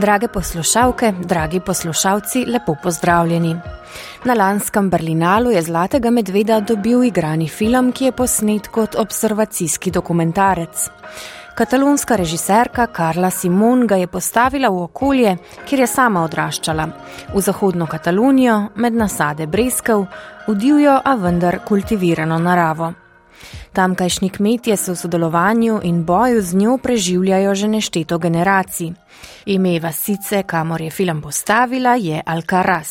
Drage poslušalke, dragi poslušalci, lepo pozdravljeni. Na lanskem Berlinalu je Zlatega medveda dobil igrani film, ki je posnet kot observacijski dokumentarec. Katalonska režiserka Karla Simon ga je postavila v okolje, kjer je sama odraščala, v zahodno Katalonijo, med nasade Breskev, v divjo, a vendar kultivirano naravo. Tamkajšnji kmetje se v sodelovanju in boju z njo preživljajo že nešteto generacij. Ime vasice, kamor je film postavila, je Alcaraz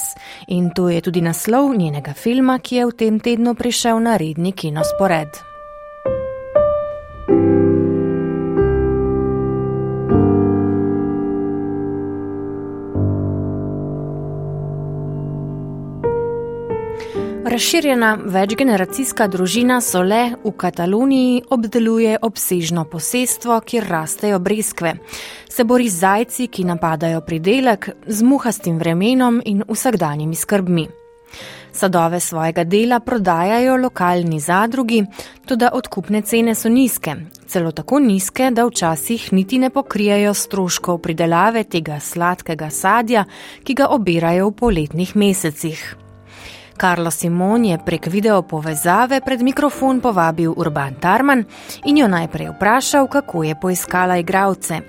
in to je tudi naslov njenega filma, ki je v tem tednu prišel na redni kinospored. Razširjena večgeneracijska družina Sole v Kataloniji obdeluje obsežno posestvo, kjer rastejo breskve. Se bori z zajci, ki napadajo pridelek, z muhastim vremenom in vsakdanjimi skrbmi. Sadove svojega dela prodajajo lokalni zadrugi, tudi odkupne cene so nizke, celo tako nizke, da včasih niti ne pokrijajo stroškov pridelave tega sladkega sadja, ki ga obirajo v poletnih mesecih. Karlo Simon je prek video povezave pred mikrofon povabil Urban Tarman in jo najprej vprašal, kako je poiskala igralce.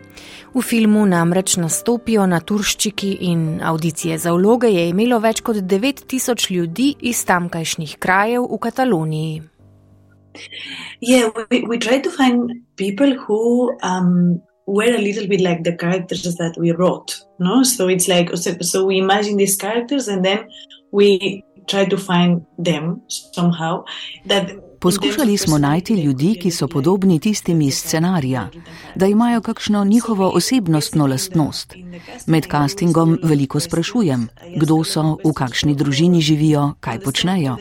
V filmu namreč nastopijo naturščiki in audicije za vloge je imelo več kot 9000 ljudi iz tamkajšnjih krajev v Kataloniji. Yeah, we, we try to find people who um, were a little bit like the characters that we wrote. No? So it's like, so we imagine these characters and then we Poskušali smo najti ljudi, ki so podobni tistim iz scenarija, da imajo kakšno njihovo osebnostno lastnost. Med castingom veliko sprašujem, kdo so, v kakšni družini živijo, kaj počnejo.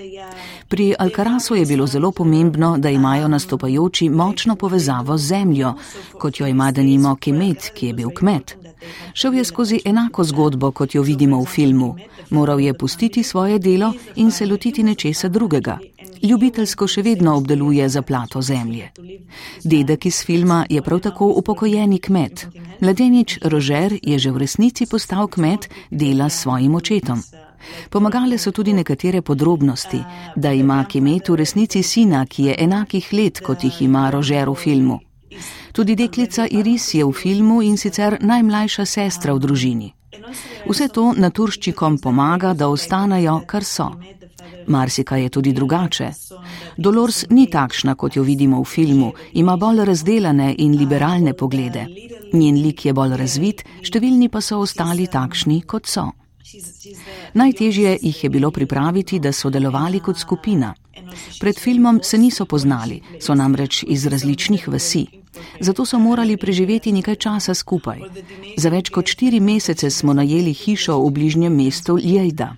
Pri Alcarazu je bilo zelo pomembno, da imajo nastopajoči močno povezavo z zemljo, kot jo ima denimo Kemet, ki je bil kmet. Šel je skozi enako zgodbo, kot jo vidimo v filmu. Moral je pustiti svoje delo in se lotiti nečesa drugega. Ljubiteljsko še vedno obdeluje zaplato zemlje. Dedek iz filma je prav tako upokojeni kmet. Mladenič Rožer je že v resnici postal kmet, dela s svojim očetom. Pomagale so tudi nekatere podrobnosti, da ima Kemet v resnici sina, ki je enakih let, kot jih ima Rožer v filmu. Tudi deklica Iris je v filmu in sicer najmlajša sestra v družini. Vse to naturščikom pomaga, da ostanejo, kar so. Marsika je tudi drugače. Dolores ni takšna, kot jo vidimo v filmu, ima bolj razdelane in liberalne poglede. Njen lik je bolj razvit, številni pa so ostali takšni, kot so. Najtežje jih je bilo pripraviti, da so delovali kot skupina. Pred filmom se niso poznali, so namreč iz različnih vasi. Zato so morali preživeti nekaj časa skupaj. Za več kot štiri mesece smo najeli hišo v bližnjem mestu Ljejda.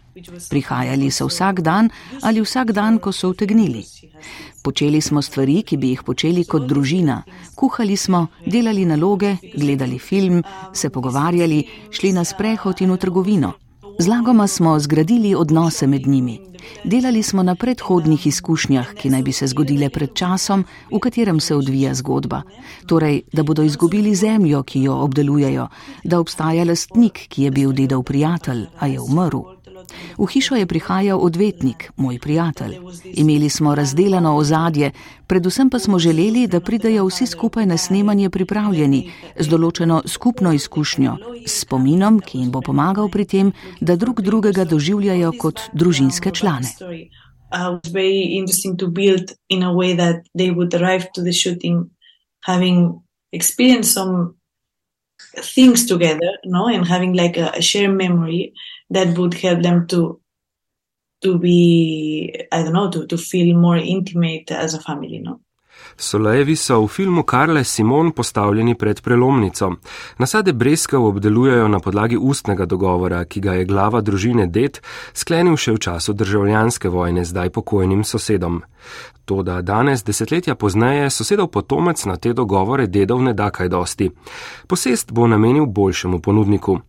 Prihajali so vsak dan ali vsak dan, ko so utegnili. Počeli smo stvari, ki bi jih počeli kot družina. Kuhali smo, delali naloge, gledali film, se pogovarjali, šli na sprehod in v trgovino. Zlagoma smo zgradili odnose med njimi. Delali smo na predhodnih izkušnjah, ki naj bi se zgodile pred časom, v katerem se odvija zgodba. Torej, da bodo izgubili zemljo, ki jo obdelujejo, da obstaja lastnik, ki je bil dedov prijatelj, a je umrl. V hišo je prihajal odvetnik, moj prijatelj. Imeli smo razdeljeno ozadje, predvsem pa smo želeli, da pridajo vsi skupaj na snemanje pripravljeni, z določeno skupno izkušnjo, s spominom, ki jim bo pomagal pri tem, da drug drugega doživljajo kot družinske člane. Experience some things together, no, and having like a, a shared memory that would help them to to be I don't know to, to feel more intimate as a family. No? Solejevi so v filmu Karle Simon postavljeni pred prelomnico. Nasade breskev obdelujejo na podlagi ustnega dogovora, ki ga je glava družine Det sklenil še v času državljanske vojne zdaj pokojnim sosedom. To, da danes, desetletja pozneje, sosedov potomec na te dogovore dedov ne da kaj dosti. Posest bo namenil boljšemu ponudniku.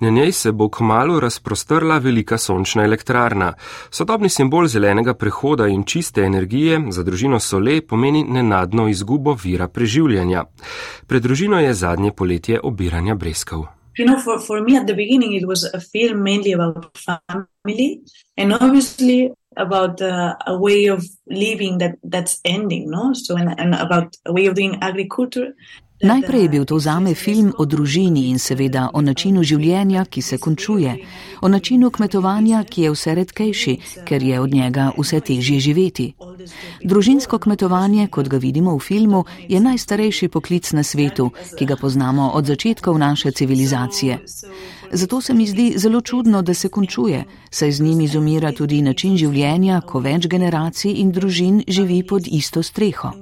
Na njej se bo kmalo razprostrla velika sončna elektrarna. Sodobni simbol zelenega prehoda in čiste energije za družino Sole pomeni nenadno izgubo vira preživljanja. Pred družino je zadnje poletje obiranja breskov. you know, for, for me at the beginning, it was a film mainly about family and obviously about uh, a way of living that that's ending, no? So, and, and about a way of doing agriculture Najprej je bil to zame film o družini in seveda o načinu življenja, ki se končuje, o načinu kmetovanja, ki je vse redkejši, ker je od njega vse težje živeti. Družinsko kmetovanje, kot ga vidimo v filmu, je najstarejši poklic na svetu, ki ga poznamo od začetkov naše civilizacije. Zato se mi zdi zelo čudno, da se končuje, saj z njim izumira tudi način življenja, ko več generacij in družin živi pod isto streho.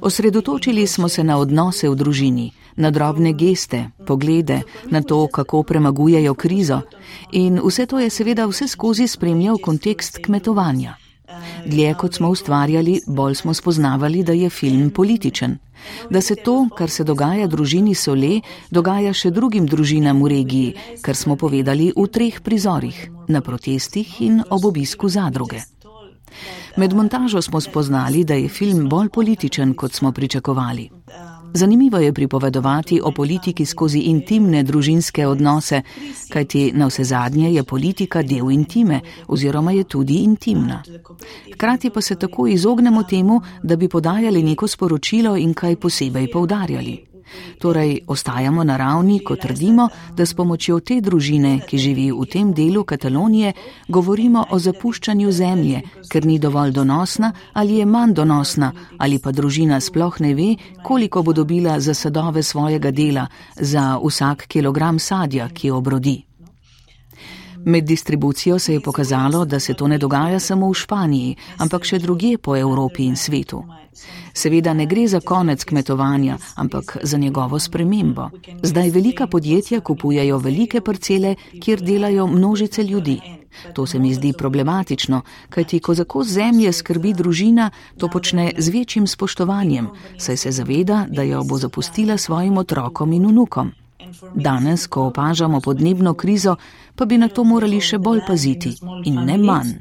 Osredotočili smo se na odnose v družini, na drobne geste, poglede, na to, kako premagujejo krizo. In vse to je seveda vse skozi spremljal kontekst kmetovanja. Dlje kot smo ustvarjali, bolj smo spoznavali, da je film političen. Da se to, kar se dogaja družini Sole, dogaja še drugim družinam v regiji, kar smo povedali v treh prizorih: na protestih in ob obisku zadruge. Med montažo smo spoznali, da je film bolj političen, kot smo pričakovali. Zanimivo je pripovedovati o politiki skozi intimne družinske odnose, kajti na vse zadnje je politika del intime oziroma je tudi intimna. Hkrati pa se tako izognemo temu, da bi podajali neko sporočilo in kaj posebej poudarjali. Torej, ostajamo na ravni, ko trdimo, da s pomočjo te družine, ki živi v tem delu Katalonije, govorimo o zapuščanju zemlje, ker ni dovolj donosna ali je manj donosna, ali pa družina sploh ne ve, koliko bo dobila za sadove svojega dela, za vsak kilogram sadja, ki obrodi. Med distribucijo se je pokazalo, da se to ne dogaja samo v Španiji, ampak še druge po Evropi in svetu. Seveda ne gre za konec kmetovanja, ampak za njegovo spremembo. Zdaj velika podjetja kupujajo velike parcele, kjer delajo množice ljudi. To se mi zdi problematično, kajti ko za kos zemlje skrbi družina, to počne z večjim spoštovanjem, saj se zaveda, da jo bo zapustila svojim otrokom in unukom. Danes, ko opažamo podnebno krizo, pa bi na to morali še bolj paziti in ne manj.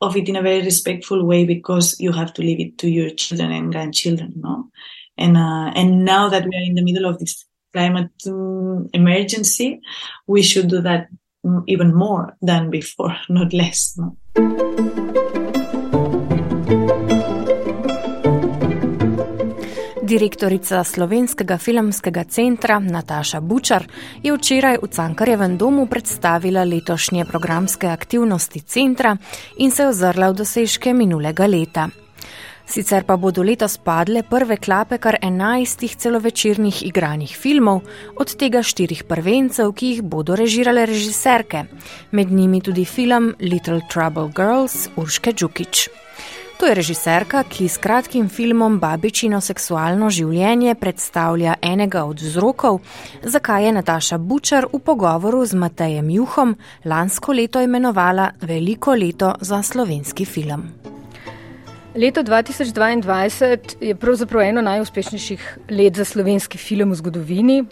Of it in a very respectful way because you have to leave it to your children and grandchildren, no? And uh, and now that we are in the middle of this climate um, emergency, we should do that even more than before, not less. No? Direktorica Slovenskega filmskega centra Nataša Bučar je včeraj v Cankarjevem domu predstavila letošnje programske aktivnosti centra in se ozrla v dosežke minulega leta. Sicer pa bodo letos padle prve klape kar enajstih celovečernih igranih filmov, od tega štirih prvencev, ki jih bodo režirale režiserke, med njimi tudi film Little Trouble Girls Urške Džukič. To je režiserka, ki s kratkim filmom Babičino seksualno življenje predstavlja enega od vzrokov, zakaj je Nataša Bučar v pogovoru z Matejem Juhom lansko leto imenovala Veliko leto za slovenski film. Leto 2022 je pravzaprav eno najuspešnejših let za slovenski film v zgodovini.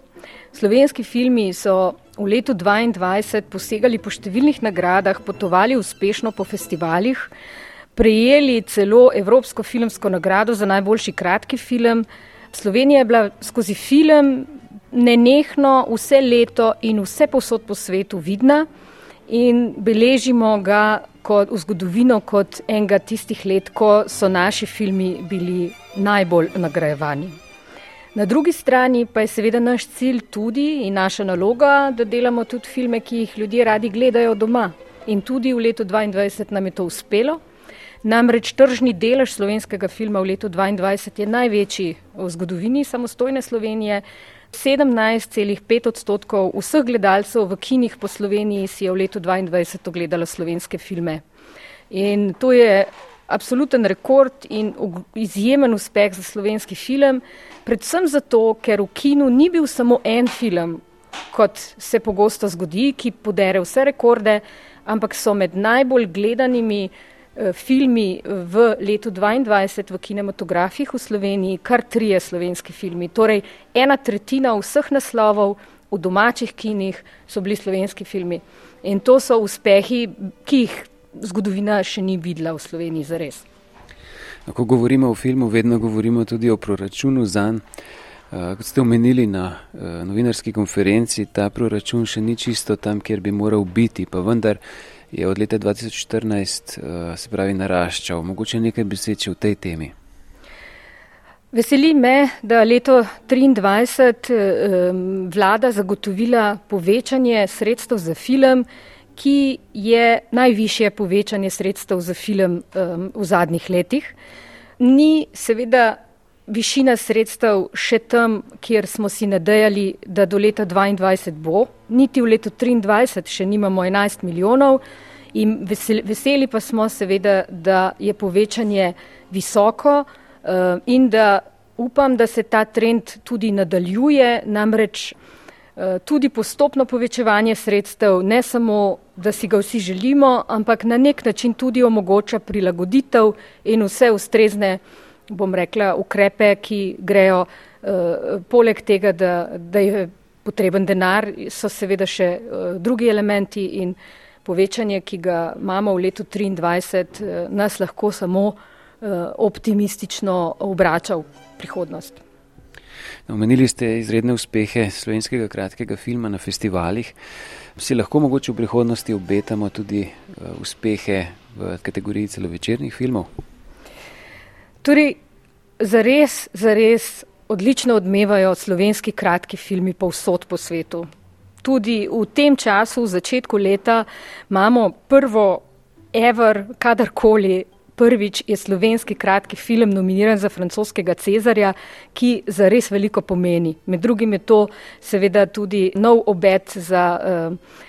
Slovenski filmi so v letu 2022 posegali po številnih nagradah, potovali uspešno po festivalih prejeli celo Evropsko filmsko nagrado za najboljši kratki film. Slovenija je bila skozi film nenehno vse leto in vse posod po svetu vidna in beležimo ga kot v zgodovino kot enega tistih let, ko so naši filmi bili najbolj nagrajevani. Na drugi strani pa je seveda naš cilj tudi in naša naloga, da delamo tudi filme, ki jih ljudje radi gledajo doma. In tudi v letu 2022 nam je to uspelo. Namreč tržni delež slovenskega filma v letu 2022 je največji v zgodovini samostojne Slovenije. 17,5 odstotkov vseh gledalcev v kinih po Sloveniji si je v letu 2022 ogledalo slovenske filme. In to je absoluten rekord in izjemen uspeh za slovenski film, predvsem zato, ker v kinu ni bil samo en film, kot se pogosto zgodi, ki podere vse rekorde, ampak so med najbolj gledanimi filmi v letu 2022 v kinematografih v Sloveniji, kar trije slovenski filmi. Torej, ena tretjina vseh naslovov v domačih kinih so bili slovenski filmi. In to so uspehi, ki jih zgodovina še ni videla v Sloveniji zares. Ko govorimo o filmu, vedno govorimo tudi o proračunu za njega. Kot ste omenili na novinarski konferenci, ta proračun še ni čisto tam, kjer bi moral biti, pa vendar je od leta 2014 se pravi naraščal. Mogoče nekaj besed o tej temi. Veseli me, da leto 2023 vlada zagotovila povečanje sredstev za film, ki je najvišje povečanje sredstev za film v zadnjih letih. Ni seveda višina sredstev še tam, kjer smo si nadejali, da do leta 2022 bo, niti v letu 2023 še nimamo 11 milijonov in veseli pa smo seveda, da je povečanje visoko. Eh, in da upam, da se ta trend tudi nadaljuje, namreč eh, tudi postopno povečevanje sredstev, ne samo, da si ga vsi želimo, ampak na nek način tudi omogoča prilagoditev in vse ustrezne, bom rekla, ukrepe, ki grejo uh, poleg tega, da, da je potreben denar, so seveda še uh, drugi elementi in povečanje, ki ga imamo v letu 2023, uh, nas lahko samo Eh, optimistično obračal prihodnost. Omenili ste izredne uspehe slovenskega kratkega filma na festivalih. Si lahko mogoče v prihodnosti obetamo tudi eh, uspehe v kategoriji celovečernih filmov? Torej, zares, zares odlično odmevajo slovenski kratki filmi povsod po svetu. Tudi v tem času, v začetku leta, imamo prvo ever, kadarkoli prvič je slovenski kratki film nominiran za francoskega Cezarja, ki za res veliko pomeni. Med drugim je to seveda tudi nov obet za uh,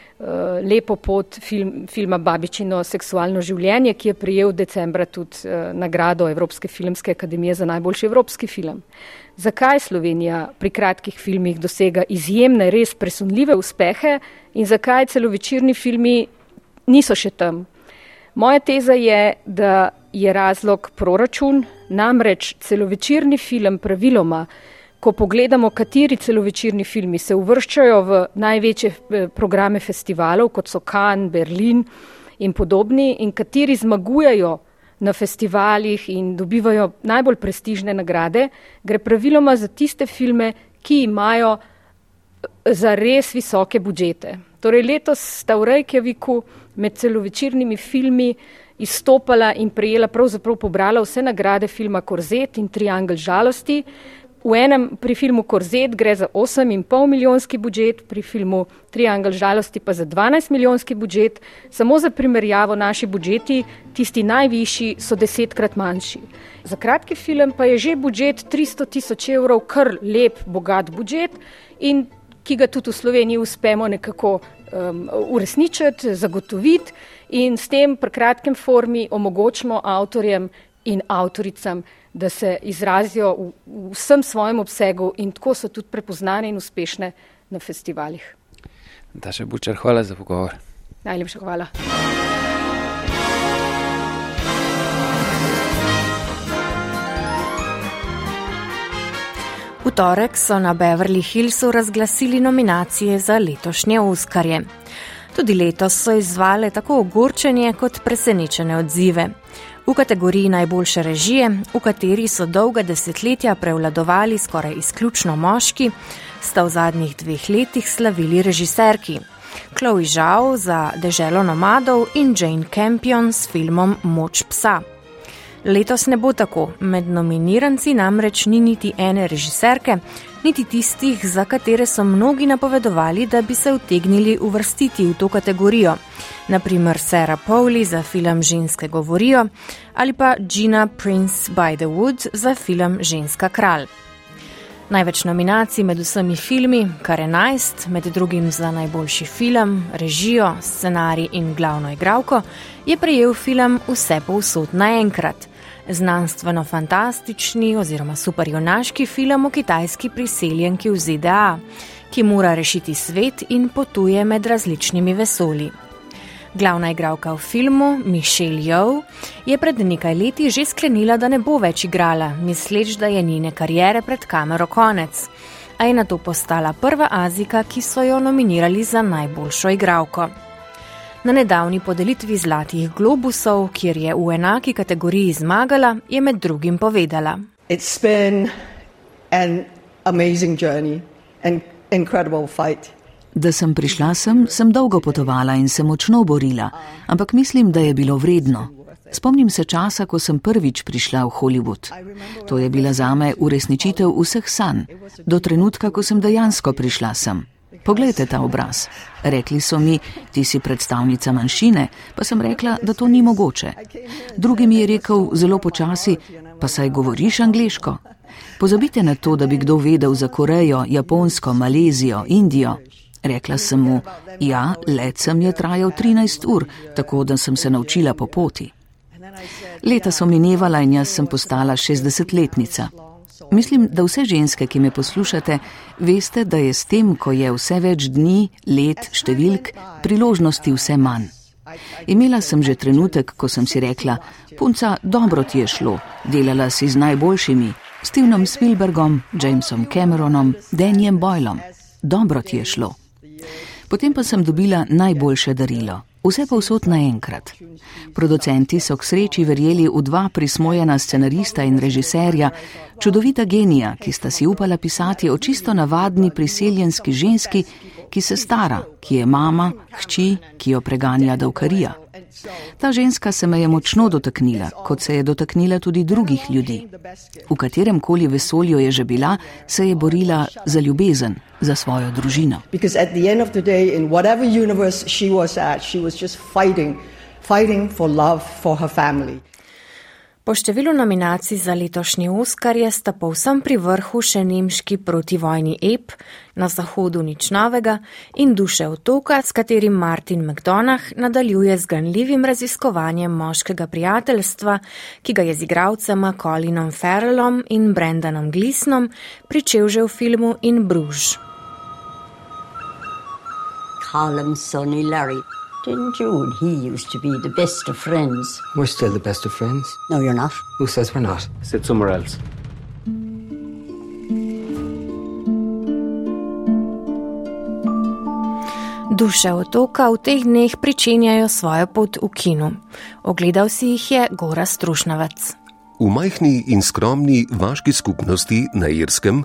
lepo pot film, filma Babičino seksualno življenje, ki je prijel decembra tudi uh, nagrado Evropske filmske akademije za najboljši evropski film. Zakaj Slovenija pri kratkih filmih dosega izjemne, res presunljive uspehe in zakaj celovečerni filmi niso še tam? Moja teza je, da je razlog proračun, namreč celovečerni film praviloma, ko pogledamo, kateri celovečerni filmi se uvrščajo v največje eh, programe festivalov, kot so Cannes, Berlin in podobni, in kateri zmagujejo na festivalih in dobivajo najbolj prestižne nagrade, gre praviloma za tiste filme, ki imajo eh, za res visoke budžete. Torej letos sta v Reykjaviku med celovečernimi filmi izstopala in prejela, pravzaprav pobrala vse nagrade filma Korzet in Triangel žalosti. V enem pri filmu Korzet gre za 8,5 milijonski budžet, pri filmu Triangel žalosti pa za 12 milijonski budžet. Samo za primerjavo naši budžeti, tisti najvišji, so desetkrat manjši. Za kratki film pa je že budžet 300 tisoč evrov, kar lep, bogat budžet in ki ga tudi v Sloveniji uspemo nekako um, uresničiti, zagotoviti in s tem pri kratkem formi omogočimo avtorjem in avtoricam, da se izrazijo v, v vsem svojem obsegu in tako so tudi prepoznane in uspešne na festivalih. Daša Bučar, hvala za pogovor. Najlepša hvala. V torek so na Beverly Hillsu razglasili nominacije za letošnje Oskarje. Tudi letos so izvale tako ogorčenje kot presenečene odzive. V kategoriji najboljše režije, v kateri so dolga desetletja prevladovali skoraj izključno moški, sta v zadnjih dveh letih slavili režiserki. Chloe Zhao za Deželo nomadov in Jane Campion s filmom Moč psa. Letos ne bo tako, med nominiranci namreč ni niti ene režiserke, niti tistih, za katere so mnogi napovedovali, da bi se utegnili uvrstiti v to kategorijo, naprimer Sarah Powley za film Ženske govorijo ali pa Gina Prince by the Wood za film Ženska kralj. Največ nominacij med vsemi filmi, kar je najst, med drugim za najboljši film, režijo, scenarij in glavno igralko, je prejel film Vse povsod naenkrat znanstveno-fantastični oziroma superjunaški film o kitajski priseljenki v ZDA, ki mora rešiti svet in potuje med različnimi vesolji. Glavna igralka v filmu, Michelle Yeoh, je pred nekaj leti že sklenila, da ne bo več igrala, misleč, da je njene karijere pred kamero konec, a je na to postala prva Azika, ki so jo nominirali za najboljšo igralko. Na nedavni podelitvi Zlatih globusov, kjer je v enaki kategoriji zmagala, je med drugim povedala: amazing journey and incredible fight. Da sem prišla sem, sem dolgo potovala in se močno borila, ampak mislim, da je bilo vredno. Spomnim se časa, ko sem prvič prišla v Hollywood. To je bila zame uresničitev vseh sanj, do trenutka, ko sem dejansko prišla sem. Poglejte ta obraz. Rekli so mi, ti si predstavnica manjšine, pa sem rekla, da to ni mogoče. Drugi mi je rekel zelo počasi, pa saj govoriš angliško. Pozabite na to, da bi kdo vedel za Korejo, Japonsko, Malezijo, Indijo. Rekla sem mu, ja, let sem je trajal 13 ur, tako da sem se naučila po poti. Leta so minevala in jaz sem postala 60-letnica. Mislim, da vse ženske, ki me poslušate, veste, da je s tem, ko je vse več dni, let, številk, priložnosti vse manj. Imela sem že trenutek, ko sem si rekla, punca, dobro ti je šlo, delala si z najboljšimi, Stevenom Spielbergom, Jamesom Cameronom, Danjem Boylom. Dobro ti je šlo. Potem pa sem dobila najboljše darilo. Vse pa vsot naenkrat. Producenti so k sreči verjeli v dva prismojena scenarista in režiserja, čudovita genija, ki sta si upala pisati o čisto navadni priseljenski ženski, ki se stara, ki je mama, hči, ki jo preganja davkarija. Ta ženska se me je močno dotaknila, kot se je dotaknila tudi drugih ljudi. V katerem koli vesolju je že bila, se je borila za ljubezen, za svojo družino. Fighting for love for her family. Po številu nominacij za letošnji Oskarje sta povsem pri vrhu še nemški protivojni ep na zahodu nič novega in duše otoka, s katerim Martin McDonagh nadaljuje z ganljivim raziskovanjem moškega prijateljstva, ki ga je z igralcema Colinom Farrellom in Brendanom Glisnom pričel že v filmu In Bruž. Harlem Sonny Larry. And he used to be the best of friends? We're still the best of friends. No, you're not. Who says we're not? Sit somewhere else. Duše otoka v teh dneh pričenjajo svojo pot v kinu. Ogledal si jih je Gora Strušnavac. V majhni in skromni vaški skupnosti na Irskem,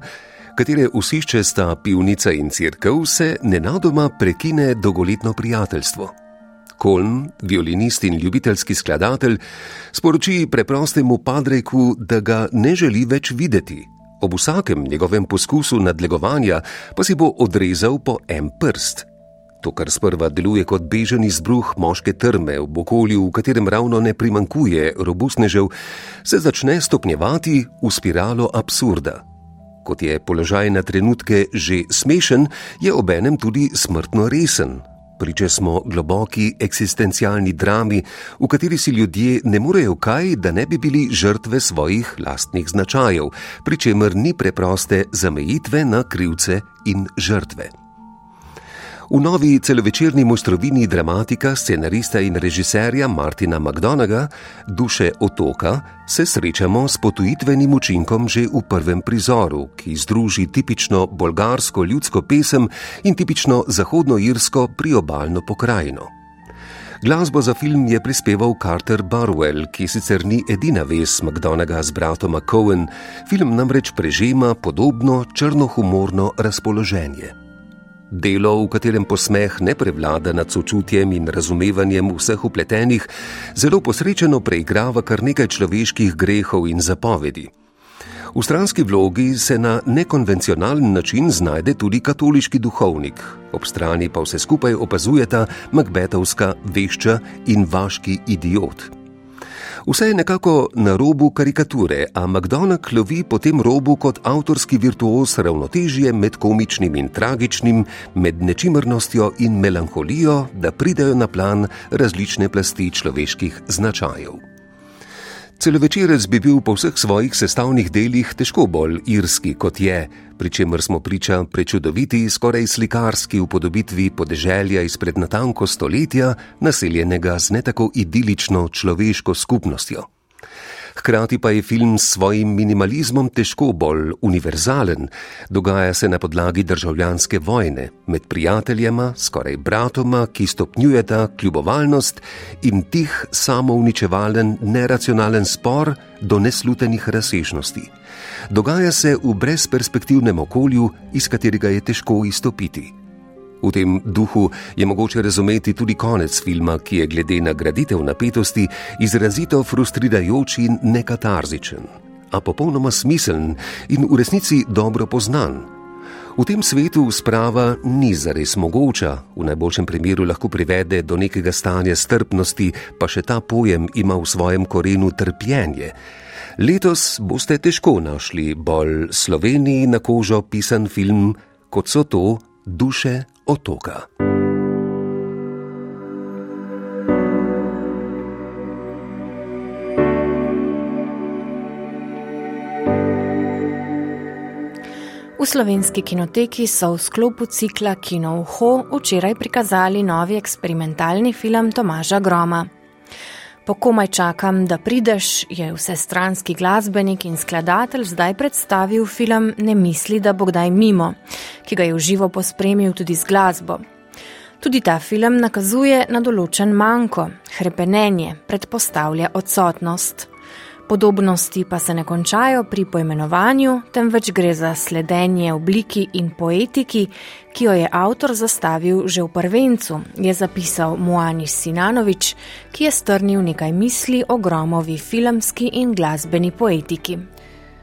katere vsišče sta pivnica in crkv, se nenadoma prekine dolgoletno prijateljstvo. Koln, violinist in ljubiteljski skladatelj, sporoči preprostemu padreku, da ga ne želi več videti. Ob vsakem njegovem poskusu nadlegovanja pa si bo odrezal po en prst. To, kar sprva deluje kot bežen izbruh moške trme v okolju, v katerem ravno ne primankuje robustnežev, se začne stopnjevati v spiralo absurda. Kot je položaj na trenutke že smešen, je obenem tudi smrtno resen, priče smo globoki eksistencialni drami, v kateri si ljudje ne morejo kaj, da ne bi bili žrtve svojih lastnih značajev, pri čemer ni preproste zamejitve na krivce in žrtve. V novi celovečerni mostrovini dramatika, scenarista in režiserja Martina McDonaga, Duše otoka, se srečamo s potujitvenim učinkom že v prvem prizoru, ki združi tipično bolgarsko ljudsko pesem in tipično zahodnoirsko priobalno pokrajino. Glasbo za film je prispeval Carter Barwell, ki sicer ni edina vez McDonaga z bratom Cohen, film namreč prežema podobno črnohumorno razpoloženje. Delo, v katerem posmeh ne prevlada nad sočutjem in razumevanjem vseh upletenih, zelo posrečeno preigrava kar nekaj človeških grehov in zapovedi. V stranski vlogi se na nekonvencionalen način znajde tudi katoliški duhovnik, ob strani pa vse skupaj opazujeta Macbethovska vešča in vaški idiot. Vse je nekako na robu karikature, a McDonald lovi po tem robu kot avtorski virtuos ravnotežje med komičnim in tragičnim, med nečimrnostjo in melanholijo, da pridejo na plan različne plasti človeških značajev. Celovečerec bi bil po vseh svojih sestavnih delih težko bolj irski kot je, pri čemer smo priča prečudoviti, skoraj slikarski upodobitvi podeželja izpred natanko stoletja, naseljenega z ne tako idilično človeško skupnostjo. Hkrati pa je film s svojim minimalizmom težko bolj univerzalen. Dogaja se na podlagi državljanske vojne med prijateljema, skoraj bratoma, ki stopnjujeta kljubovalnost in tih samouničevalen, neracionalen spor do neslutenih razsežnosti. Dogaja se v brezperspektivnem okolju, iz katerega je težko izstopiti. V tem duhu je mogoče razumeti tudi konec filma, ki je glede na graditev napetosti izrazito frustrirajoč in nekatarzičen, a popolnoma smiseln in v resnici dobro poznan. V tem svetu sprava ni zares mogoča, v najboljšem primeru lahko privede do nekega stanja strpnosti, pa še ta pojem ima v svojem korenu trpljenje. Letos boste težko našli bolj Sloveniji na kožo pisan film, kot so to duše otoka. V slovenski kinoteki so v sklopu cikla Kino Uho včeraj prikazali novi eksperimentalni film Tomaža Groma. Po komaj čakam, da prideš, je vsestranski glasbenik in skladatelj zdaj predstavil film Ne misli, da bo kdaj mimo, ki ga je v živo pospremil tudi z glasbo. Tudi ta film nakazuje na določen manjko, hrepenenje, predpostavlja odsotnost. Podobnosti pa se ne končajo pri poimenovanju, temveč gre za sledenje obliki in poetiki, ki jo je avtor zastavil že v prvencu, je zapisal Moanis Sinanovič, ki je strnil nekaj misli o gromovi filmski in glasbeni poetiki.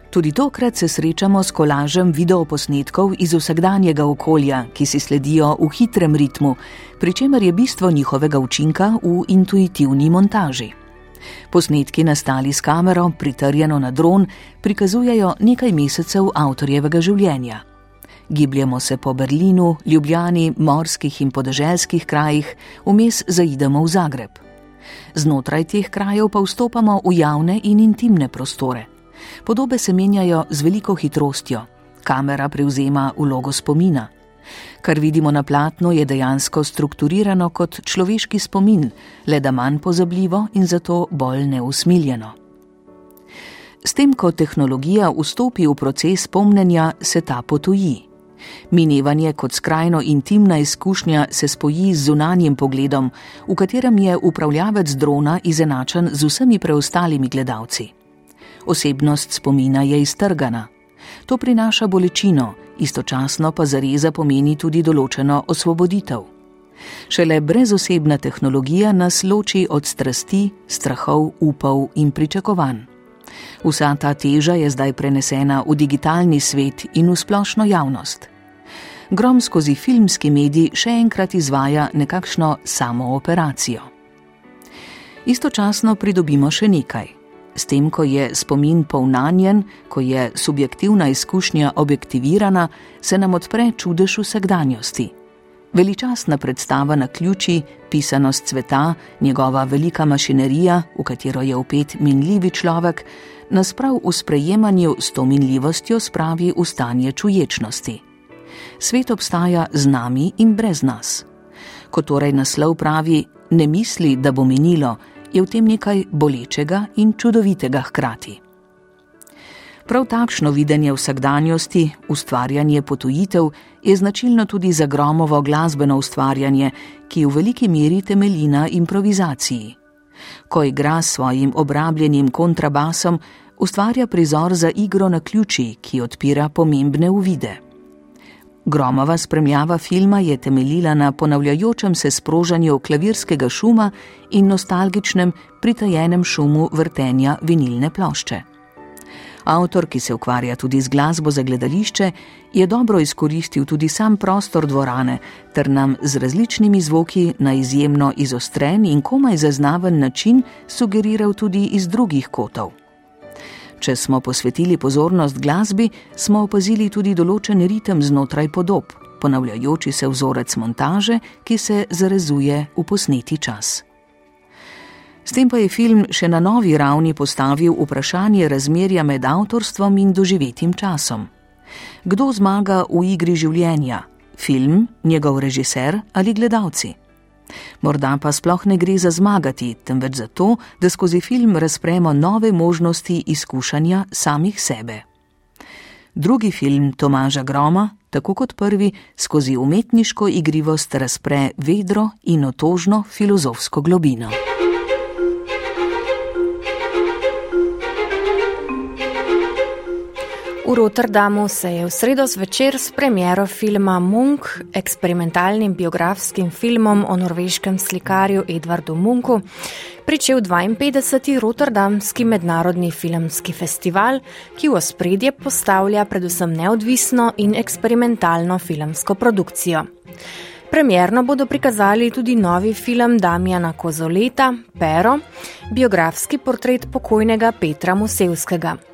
Tudi tokrat se srečamo s kolažem videoposnetkov iz vsakdanjega okolja, ki si sledijo v hitrem ritmu, pri čemer je bistvo njihovega učinka v intuitivni montaži. Posnetki nastali s kamero, pritrjeno na dron, prikazujejo nekaj mesecev avtorjevega življenja. Gibljemo se po Berlinu, Ljubljani, morskih in podeželskih krajih, vmes zaidemo v Zagreb. Znotraj teh krajev pa vstopamo v javne in intimne prostore. Podobe se menjajo z veliko hitrostjo, kamera prevzema vlogo spomina. Kar vidimo na platnu, je dejansko strukturirano kot človeški spomin, le da manj pozabljivo in zato bolj neusmiljeno. S tem, ko tehnologija vstopi v proces pomnenja, se ta potuji. Minevanje kot skrajno intimna izkušnja se spoji z zunanjim pogledom, v katerem je upravljavec drona izenačen z vsemi preostalimi gledalci. Osebnost spomina je iztrgana. To prinaša bolečino, istočasno pa zareza pomeni tudi določeno osvoboditev. Šele brezosebna tehnologija nas loči od strasti, strahov, upov in pričakovanj. Vsa ta teža je zdaj prenesena v digitalni svet in v splošno javnost. Grom skozi filmski medij še enkrat izvaja nekakšno samooperacijo. Istočasno pridobimo še nekaj. S tem, ko je spomin polnanjen, ko je subjektivna izkušnja objektivirana, se nam odpre čudež vsakdanjosti. Veličastna predstava na ključi, pisanost sveta, njegova velika mašinerija, v katero je upet minljivi človek, nas prav v sprejemanju s to minljivostjo spravi v stanje čuječnosti. Svet obstaja z nami in brez nas. Ko torej naslov pravi: Ne misli, da bo minilo, je v tem nekaj bolečega in čudovitega hkrati. Prav takšno videnje vsakdanjosti, ustvarjanje potujitev, je značilno tudi za gromovo glasbeno ustvarjanje, ki v veliki meri temelji na improvizaciji. Ko igra s svojim obrabljenim kontrabasom, ustvarja prizor za igro na ključi, ki odpira pomembne uvide. Gromova spremljava filma je temeljila na ponavljajočem se sprožanju klavirskega šuma in nostalgičnem, pritajenem šumu vrtenja vinilne plošče. Avtor, ki se ukvarja tudi z glasbo za gledališče, je dobro izkoristil tudi sam prostor dvorane ter nam z različnimi zvoki na izjemno izostren in komaj zaznaven način sugeriral tudi iz drugih kotov. Če smo posvetili pozornost glasbi, smo opazili tudi določen ritem znotraj podob, ponavljajoči se vzorec montaže, ki se zarezuje v posneti čas. S tem pa je film še na novi ravni postavil vprašanje razmerja med avtorstvom in doživetim časom. Kdo zmaga v igri življenja? Film, njegov režiser ali gledalci? Morda pa sploh ne gre za zmagati, temveč za to, da skozi film razpremo nove možnosti izkušanja samih sebe. Drugi film Tomaža Groma, tako kot prvi, skozi umetniško igrivost razpre vedro in otožno filozofsko globino. V Rotterdamu se je v sredo zvečer s premjero filma Munk, eksperimentalnim biografskim filmom o norveškem slikarju Edvardu Munku, pričel 52. Rotterdamski mednarodni filmski festival, ki v ospredje postavlja predvsem neodvisno in eksperimentalno filmsko produkcijo. Premjerno bodo prikazali tudi novi film Damjana Kozoleta, Pero, biografski portret pokojnega Petra Musevskega.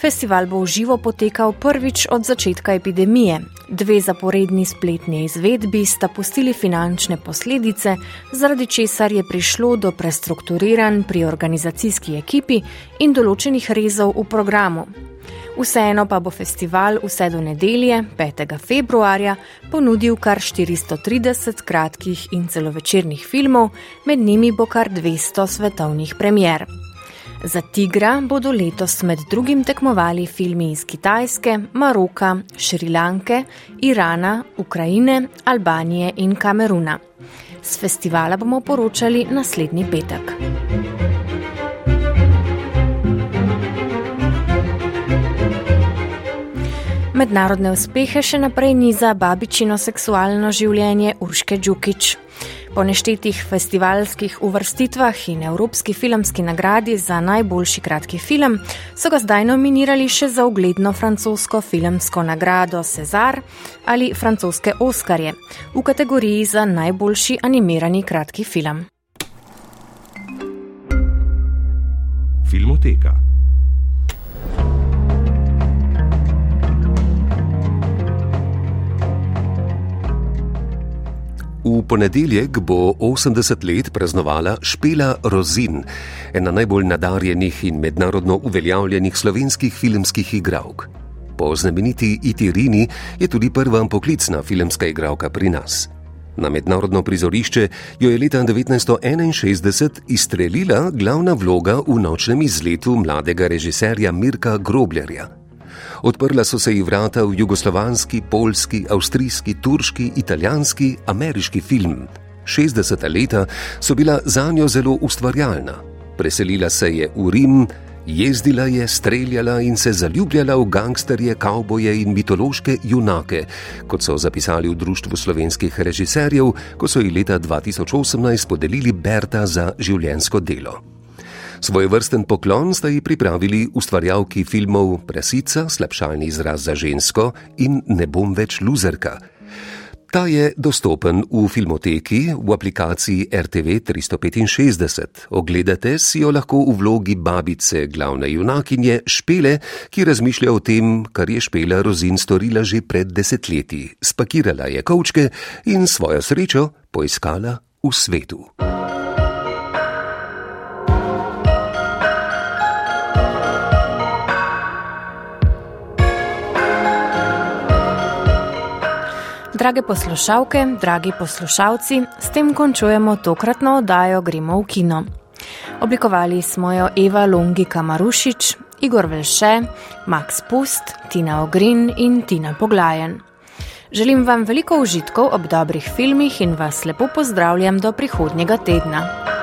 Festival bo v živo potekal prvič od začetka epidemije. Dve zaporedni spletni izvedbi sta pustili finančne posledice, zaradi česar je prišlo do prestrukturiran pri organizacijski ekipi in določenih rezov v programu. Vseeno pa bo festival vse do nedelje, 5. februarja, ponudil kar 430 kratkih in celovečernih filmov, med njimi bo kar 200 svetovnih premjer. Za Tigra bodo letos med drugim tekmovali filmi iz Kitajske, Maroka, Šrilanke, Irana, Ukrajine, Albanije in Kameruna. Z festivala bomo poročali naslednji petek. Mednarodne uspehe še naprej niza babičino seksualno življenje Urške Džukič. Po neštetih festivalskih uvrstitvah in Evropski filmski nagradi za najboljši kratki film so ga zdaj nominirali še za ugledno francosko filmsko nagrado Cezar ali francoske Oskarje v kategoriji za najboljši animirani kratki film. Filmoteka. V ponedeljek bo 80 let praznovala Špela Rozin, ena najbolj nadarjenih in mednarodno uveljavljenih slovenskih filmskih igralk. Po znameniti Itirini je tudi prva poklicna filmska igralka pri nas. Na mednarodno prizorišče jo je leta 1961 izstrelila glavna vloga v nočnem izletu mladega režiserja Mirka Groblerja. Odprla so se ji vrata v jugoslovanski, polski, avstrijski, turški, italijanski, ameriški film. 60. leta so bila za njo zelo ustvarjalna. Preselila se je v Rim, jezdila je, streljala in se zaljubljala v gangsterje, kavboje in mitološke junake, kot so zapisali v Društvu slovenskih režiserjev, ko so ji leta 2018 podelili Berta za življensko delo. Svoj vrsten poklon sta ji pripravili ustvarjalki filmov Prasica, slabšalni izraz za žensko in Ne bom več luzerka. Ta je dostopen v filmoteki v aplikaciji RTV 365. Ogledate si jo lahko v vlogi babice glavne junakinje Špele, ki razmišlja o tem, kar je Špela Rozin storila že pred desetletji. Spakirala je kovčke in svojo srečo poiskala v svetu. Drage poslušalke, dragi poslušalci, s tem končujemo tokratno oddajo Gremo v kino. Oblikovali smo jo Eva Longi Kamarušič, Igor Velše, Max Pust, Tina Ogrin in Tina Poglajen. Želim vam veliko užitkov ob dobrih filmih in vas lepo pozdravljam do prihodnjega tedna.